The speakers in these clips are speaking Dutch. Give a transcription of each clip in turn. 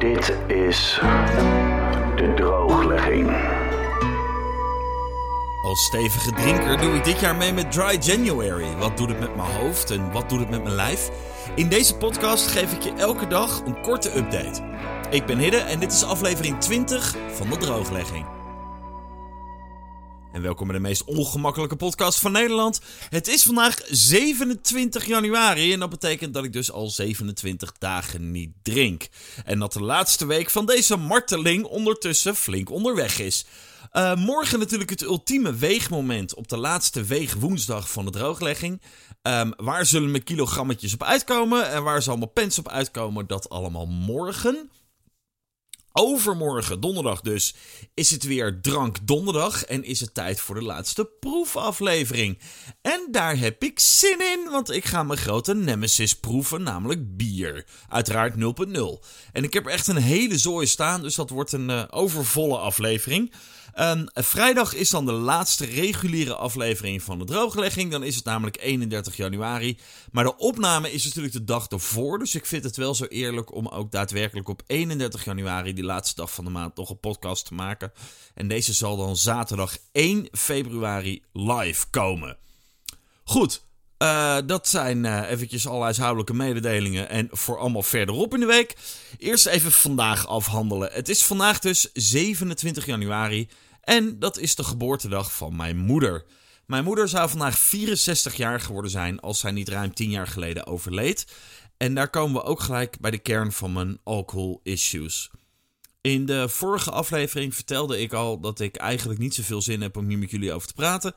Dit is de drooglegging. Als stevige drinker doe ik dit jaar mee met Dry January. Wat doet het met mijn hoofd en wat doet het met mijn lijf? In deze podcast geef ik je elke dag een korte update. Ik ben Hidde en dit is aflevering 20 van de drooglegging. En welkom bij de meest ongemakkelijke podcast van Nederland. Het is vandaag 27 januari en dat betekent dat ik dus al 27 dagen niet drink. En dat de laatste week van deze marteling ondertussen flink onderweg is. Uh, morgen natuurlijk het ultieme weegmoment op de laatste weegwoensdag van de drooglegging. Um, waar zullen mijn kilogrammetjes op uitkomen en waar zal mijn pens op uitkomen? Dat allemaal morgen. Overmorgen, donderdag dus, is het weer Drank Donderdag en is het tijd voor de laatste proefaflevering. En daar heb ik zin in, want ik ga mijn grote nemesis proeven, namelijk bier. Uiteraard 0.0. En ik heb er echt een hele zooi staan, dus dat wordt een uh, overvolle aflevering. Um, vrijdag is dan de laatste reguliere aflevering van de drooglegging. Dan is het namelijk 31 januari. Maar de opname is natuurlijk de dag ervoor. Dus ik vind het wel zo eerlijk om ook daadwerkelijk op 31 januari, die laatste dag van de maand, nog een podcast te maken. En deze zal dan zaterdag 1 februari live komen. Goed, uh, dat zijn uh, eventjes alle huishoudelijke mededelingen en voor allemaal verderop in de week. Eerst even vandaag afhandelen. Het is vandaag dus 27 januari en dat is de geboortedag van mijn moeder. Mijn moeder zou vandaag 64 jaar geworden zijn als zij niet ruim 10 jaar geleden overleed. En daar komen we ook gelijk bij de kern van mijn alcohol issues. In de vorige aflevering vertelde ik al dat ik eigenlijk niet zoveel zin heb om hier met jullie over te praten.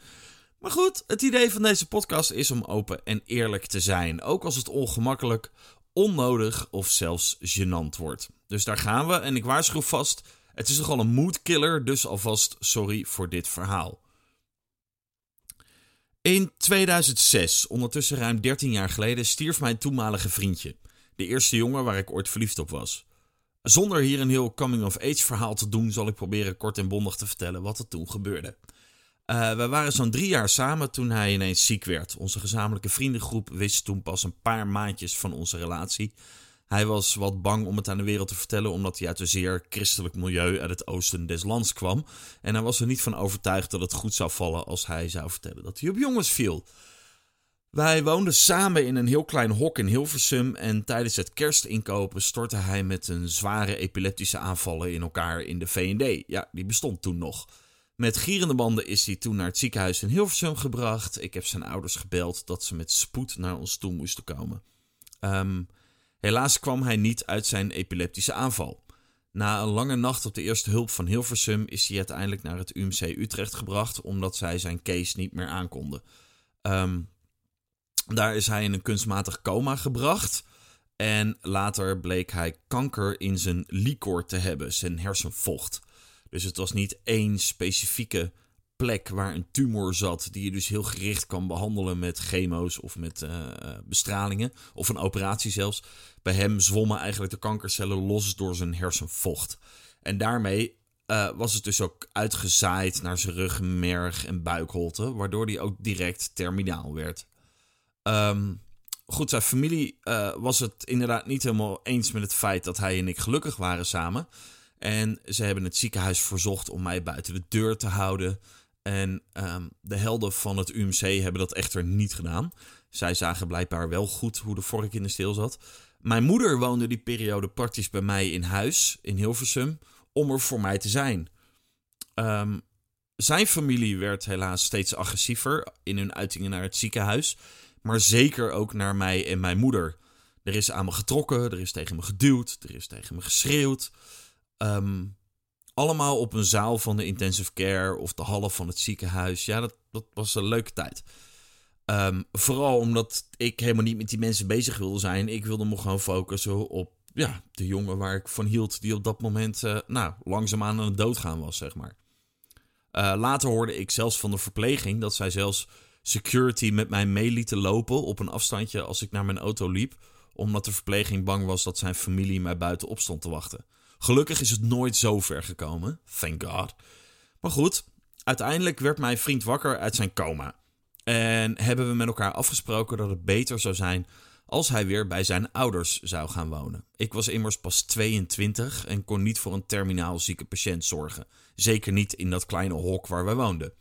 Maar goed, het idee van deze podcast is om open en eerlijk te zijn. Ook als het ongemakkelijk, onnodig of zelfs gênant wordt. Dus daar gaan we en ik waarschuw vast, het is nogal een moodkiller, dus alvast sorry voor dit verhaal. In 2006, ondertussen ruim 13 jaar geleden, stierf mijn toenmalige vriendje. De eerste jongen waar ik ooit verliefd op was. Zonder hier een heel coming-of-age verhaal te doen, zal ik proberen kort en bondig te vertellen wat er toen gebeurde. Uh, we waren zo'n drie jaar samen toen hij ineens ziek werd. Onze gezamenlijke vriendengroep wist toen pas een paar maandjes van onze relatie. Hij was wat bang om het aan de wereld te vertellen, omdat hij uit een zeer christelijk milieu uit het oosten des lands kwam. En hij was er niet van overtuigd dat het goed zou vallen als hij zou vertellen dat hij op jongens viel. Wij woonden samen in een heel klein hok in Hilversum en tijdens het kerstinkopen stortte hij met een zware epileptische aanvallen in elkaar in de V&D. Ja, die bestond toen nog. Met gierende banden is hij toen naar het ziekenhuis in Hilversum gebracht. Ik heb zijn ouders gebeld dat ze met spoed naar ons toe moesten komen. Um, helaas kwam hij niet uit zijn epileptische aanval. Na een lange nacht op de eerste hulp van Hilversum is hij uiteindelijk naar het UMC Utrecht gebracht, omdat zij zijn case niet meer aankonden. Um, daar is hij in een kunstmatig coma gebracht. En later bleek hij kanker in zijn licor te hebben, zijn hersenvocht. Dus het was niet één specifieke plek waar een tumor zat, die je dus heel gericht kan behandelen met chemo's of met uh, bestralingen, of een operatie zelfs. Bij hem zwommen eigenlijk de kankercellen los door zijn hersenvocht. En daarmee uh, was het dus ook uitgezaaid naar zijn ruggenmerg en buikholte, waardoor hij ook direct terminaal werd. Um, goed, zijn familie was het inderdaad niet helemaal eens met het feit dat hij en ik gelukkig waren samen. En ze hebben het ziekenhuis verzocht om mij buiten de deur te houden. En um, de helden van het UMC hebben dat echter niet gedaan. Zij zagen blijkbaar wel goed hoe de vork in de steel zat. Mijn moeder woonde die periode praktisch bij mij in huis, in Hilversum, om er voor mij te zijn. Um, zijn familie werd helaas steeds agressiever in hun uitingen naar het ziekenhuis, maar zeker ook naar mij en mijn moeder. Er is aan me getrokken, er is tegen me geduwd, er is tegen me geschreeuwd. Um, allemaal op een zaal van de intensive care of de half van het ziekenhuis. Ja, dat, dat was een leuke tijd. Um, vooral omdat ik helemaal niet met die mensen bezig wilde zijn. Ik wilde me gewoon focussen op ja, de jongen waar ik van hield, die op dat moment uh, nou, langzaamaan aan het doodgaan was, zeg maar. Uh, later hoorde ik zelfs van de verpleging dat zij zelfs security met mij mee lieten lopen op een afstandje als ik naar mijn auto liep, omdat de verpleging bang was dat zijn familie mij buiten op stond te wachten. Gelukkig is het nooit zo ver gekomen. Thank God. Maar goed, uiteindelijk werd mijn vriend wakker uit zijn coma. En hebben we met elkaar afgesproken dat het beter zou zijn als hij weer bij zijn ouders zou gaan wonen. Ik was immers pas 22 en kon niet voor een terminaal zieke patiënt zorgen. Zeker niet in dat kleine hok waar we woonden.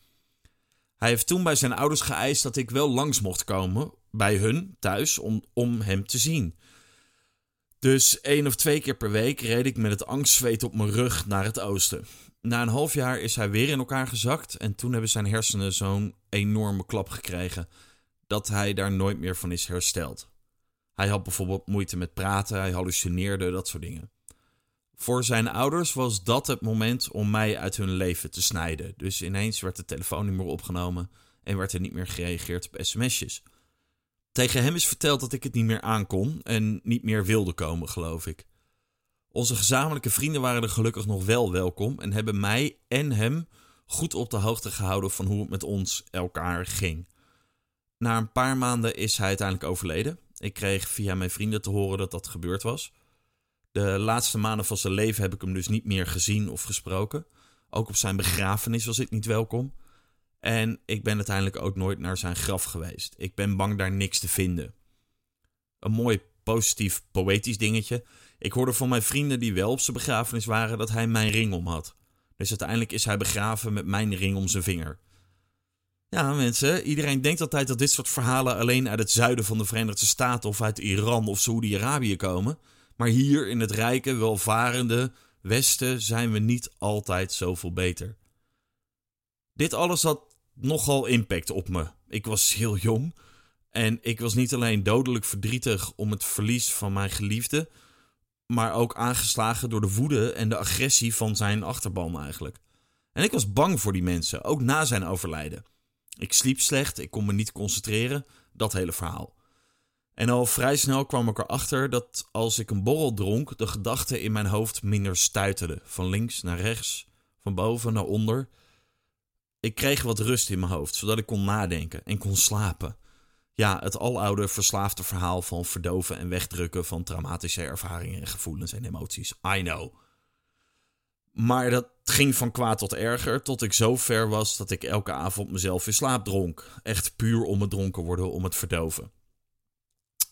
Hij heeft toen bij zijn ouders geëist dat ik wel langs mocht komen bij hun thuis om, om hem te zien. Dus één of twee keer per week reed ik met het angstzweet op mijn rug naar het oosten. Na een half jaar is hij weer in elkaar gezakt en toen hebben zijn hersenen zo'n enorme klap gekregen dat hij daar nooit meer van is hersteld. Hij had bijvoorbeeld moeite met praten, hij hallucineerde, dat soort dingen. Voor zijn ouders was dat het moment om mij uit hun leven te snijden. Dus ineens werd de telefoon niet meer opgenomen en werd er niet meer gereageerd op sms'jes. Tegen hem is verteld dat ik het niet meer aankon en niet meer wilde komen, geloof ik. Onze gezamenlijke vrienden waren er gelukkig nog wel welkom en hebben mij en hem goed op de hoogte gehouden van hoe het met ons elkaar ging. Na een paar maanden is hij uiteindelijk overleden. Ik kreeg via mijn vrienden te horen dat dat gebeurd was. De laatste maanden van zijn leven heb ik hem dus niet meer gezien of gesproken. Ook op zijn begrafenis was ik niet welkom. En ik ben uiteindelijk ook nooit naar zijn graf geweest. Ik ben bang daar niks te vinden. Een mooi positief poëtisch dingetje. Ik hoorde van mijn vrienden die wel op zijn begrafenis waren dat hij mijn ring om had. Dus uiteindelijk is hij begraven met mijn ring om zijn vinger. Ja, mensen, iedereen denkt altijd dat dit soort verhalen alleen uit het zuiden van de Verenigde Staten of uit Iran of Saoedi-Arabië komen. Maar hier in het rijke, welvarende Westen zijn we niet altijd zoveel beter. Dit alles had nogal impact op me. Ik was heel jong en ik was niet alleen dodelijk verdrietig om het verlies van mijn geliefde, maar ook aangeslagen door de woede en de agressie van zijn achterban eigenlijk. En ik was bang voor die mensen, ook na zijn overlijden. Ik sliep slecht, ik kon me niet concentreren, dat hele verhaal. En al vrij snel kwam ik erachter dat als ik een borrel dronk, de gedachten in mijn hoofd minder stuiterden. Van links naar rechts, van boven naar onder. Ik kreeg wat rust in mijn hoofd, zodat ik kon nadenken en kon slapen. Ja, het aloude verslaafde verhaal van verdoven en wegdrukken van traumatische ervaringen en gevoelens en emoties. I know. Maar dat ging van kwaad tot erger, tot ik zo ver was dat ik elke avond mezelf in slaap dronk. Echt puur om het dronken worden, om het verdoven.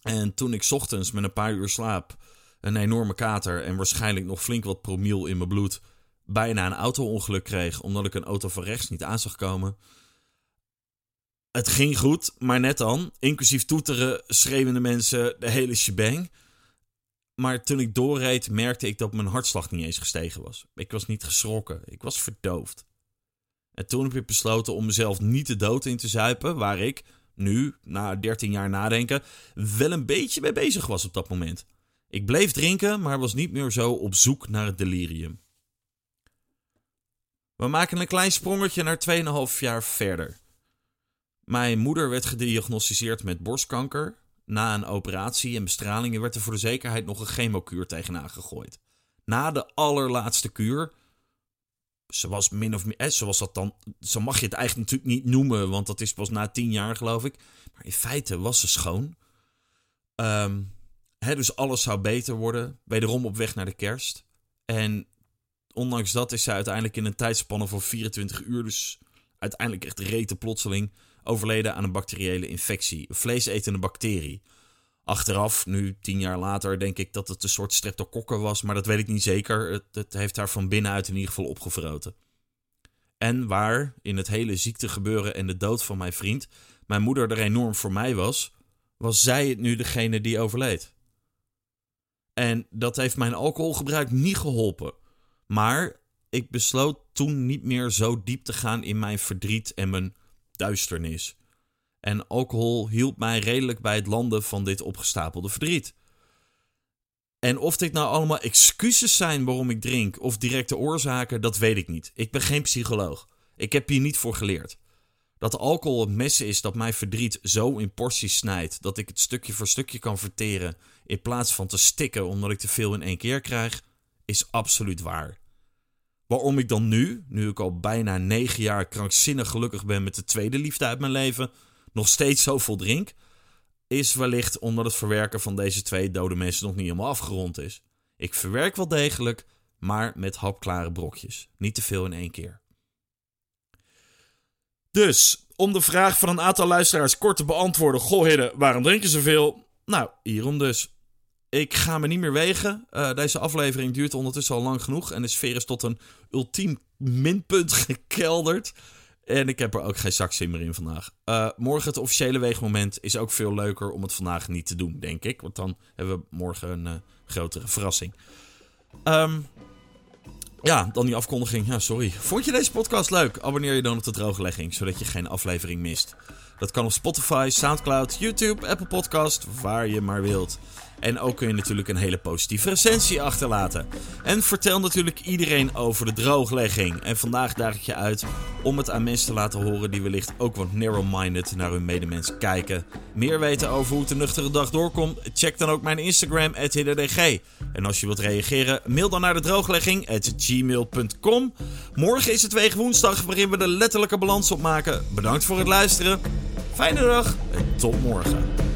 En toen ik ochtends met een paar uur slaap, een enorme kater en waarschijnlijk nog flink wat promiel in mijn bloed, bijna een auto-ongeluk kreeg omdat ik een auto van rechts niet aan zag komen. Het ging goed, maar net dan, inclusief toeteren, schreeuwende mensen, de hele shebang. Maar toen ik doorreed, merkte ik dat mijn hartslag niet eens gestegen was. Ik was niet geschrokken, ik was verdoofd. En toen heb ik besloten om mezelf niet de dood in te zuipen, waar ik, nu, na 13 jaar nadenken, wel een beetje mee bezig was op dat moment. Ik bleef drinken, maar was niet meer zo op zoek naar het delirium. We maken een klein sprongetje naar 2,5 jaar verder. Mijn moeder werd gediagnosticeerd met borstkanker. Na een operatie en bestralingen werd er voor de zekerheid nog een chemokuur tegenaan gegooid. Na de allerlaatste kuur, zoals min of meer, zoals dat dan, zo mag je het eigenlijk natuurlijk niet noemen, want dat is pas na tien jaar geloof ik. Maar in feite was ze schoon. Um, dus alles zou beter worden. Wederom op weg naar de kerst. En ondanks dat is ze uiteindelijk in een tijdspanne van 24 uur, dus uiteindelijk echt rete plotseling, overleden aan een bacteriële infectie. Een vleesetende bacterie. Achteraf, nu tien jaar later, denk ik dat het een soort streptokokken was, maar dat weet ik niet zeker. Het, het heeft haar van binnenuit in ieder geval opgevroten. En waar, in het hele ziektegebeuren en de dood van mijn vriend, mijn moeder er enorm voor mij was, was zij het nu degene die overleed. En dat heeft mijn alcoholgebruik niet geholpen. Maar ik besloot toen niet meer zo diep te gaan in mijn verdriet en mijn duisternis. En alcohol hielp mij redelijk bij het landen van dit opgestapelde verdriet. En of dit nou allemaal excuses zijn waarom ik drink of directe oorzaken, dat weet ik niet. Ik ben geen psycholoog. Ik heb hier niet voor geleerd. Dat alcohol het mes is dat mijn verdriet zo in porties snijdt dat ik het stukje voor stukje kan verteren in plaats van te stikken omdat ik te veel in één keer krijg, is absoluut waar. Waarom ik dan nu, nu ik al bijna negen jaar krankzinnig gelukkig ben met de tweede liefde uit mijn leven, nog steeds zoveel drink, is wellicht omdat het verwerken van deze twee dode mensen nog niet helemaal afgerond is. Ik verwerk wel degelijk, maar met hapklare brokjes. Niet te veel in één keer. Dus, om de vraag van een aantal luisteraars kort te beantwoorden: Goh, hidden, waarom drink je zoveel? nou, hierom dus. Ik ga me niet meer wegen. Uh, deze aflevering duurt ondertussen al lang genoeg. En de sfeer is tot een ultiem minpunt gekelderd. En ik heb er ook geen zakzin meer in vandaag. Uh, morgen het officiële weegmoment is ook veel leuker om het vandaag niet te doen, denk ik. Want dan hebben we morgen een uh, grotere verrassing. Um, ja, dan die afkondiging. Ja, sorry. Vond je deze podcast leuk? Abonneer je dan op de drooglegging, zodat je geen aflevering mist. Dat kan op Spotify, Soundcloud, YouTube, Apple Podcast, waar je maar wilt. En ook kun je natuurlijk een hele positieve recensie achterlaten. En vertel natuurlijk iedereen over de drooglegging. En vandaag daag ik je uit om het aan mensen te laten horen die wellicht ook wat narrow-minded naar hun medemens kijken. Meer weten over hoe het de nuchtere dag doorkomt? Check dan ook mijn Instagram, hidderdg. En als je wilt reageren, mail dan naar de drooglegging, gmail.com. Morgen is het weeg woensdag waarin we de letterlijke balans opmaken. Bedankt voor het luisteren. Fijne dag en tot morgen.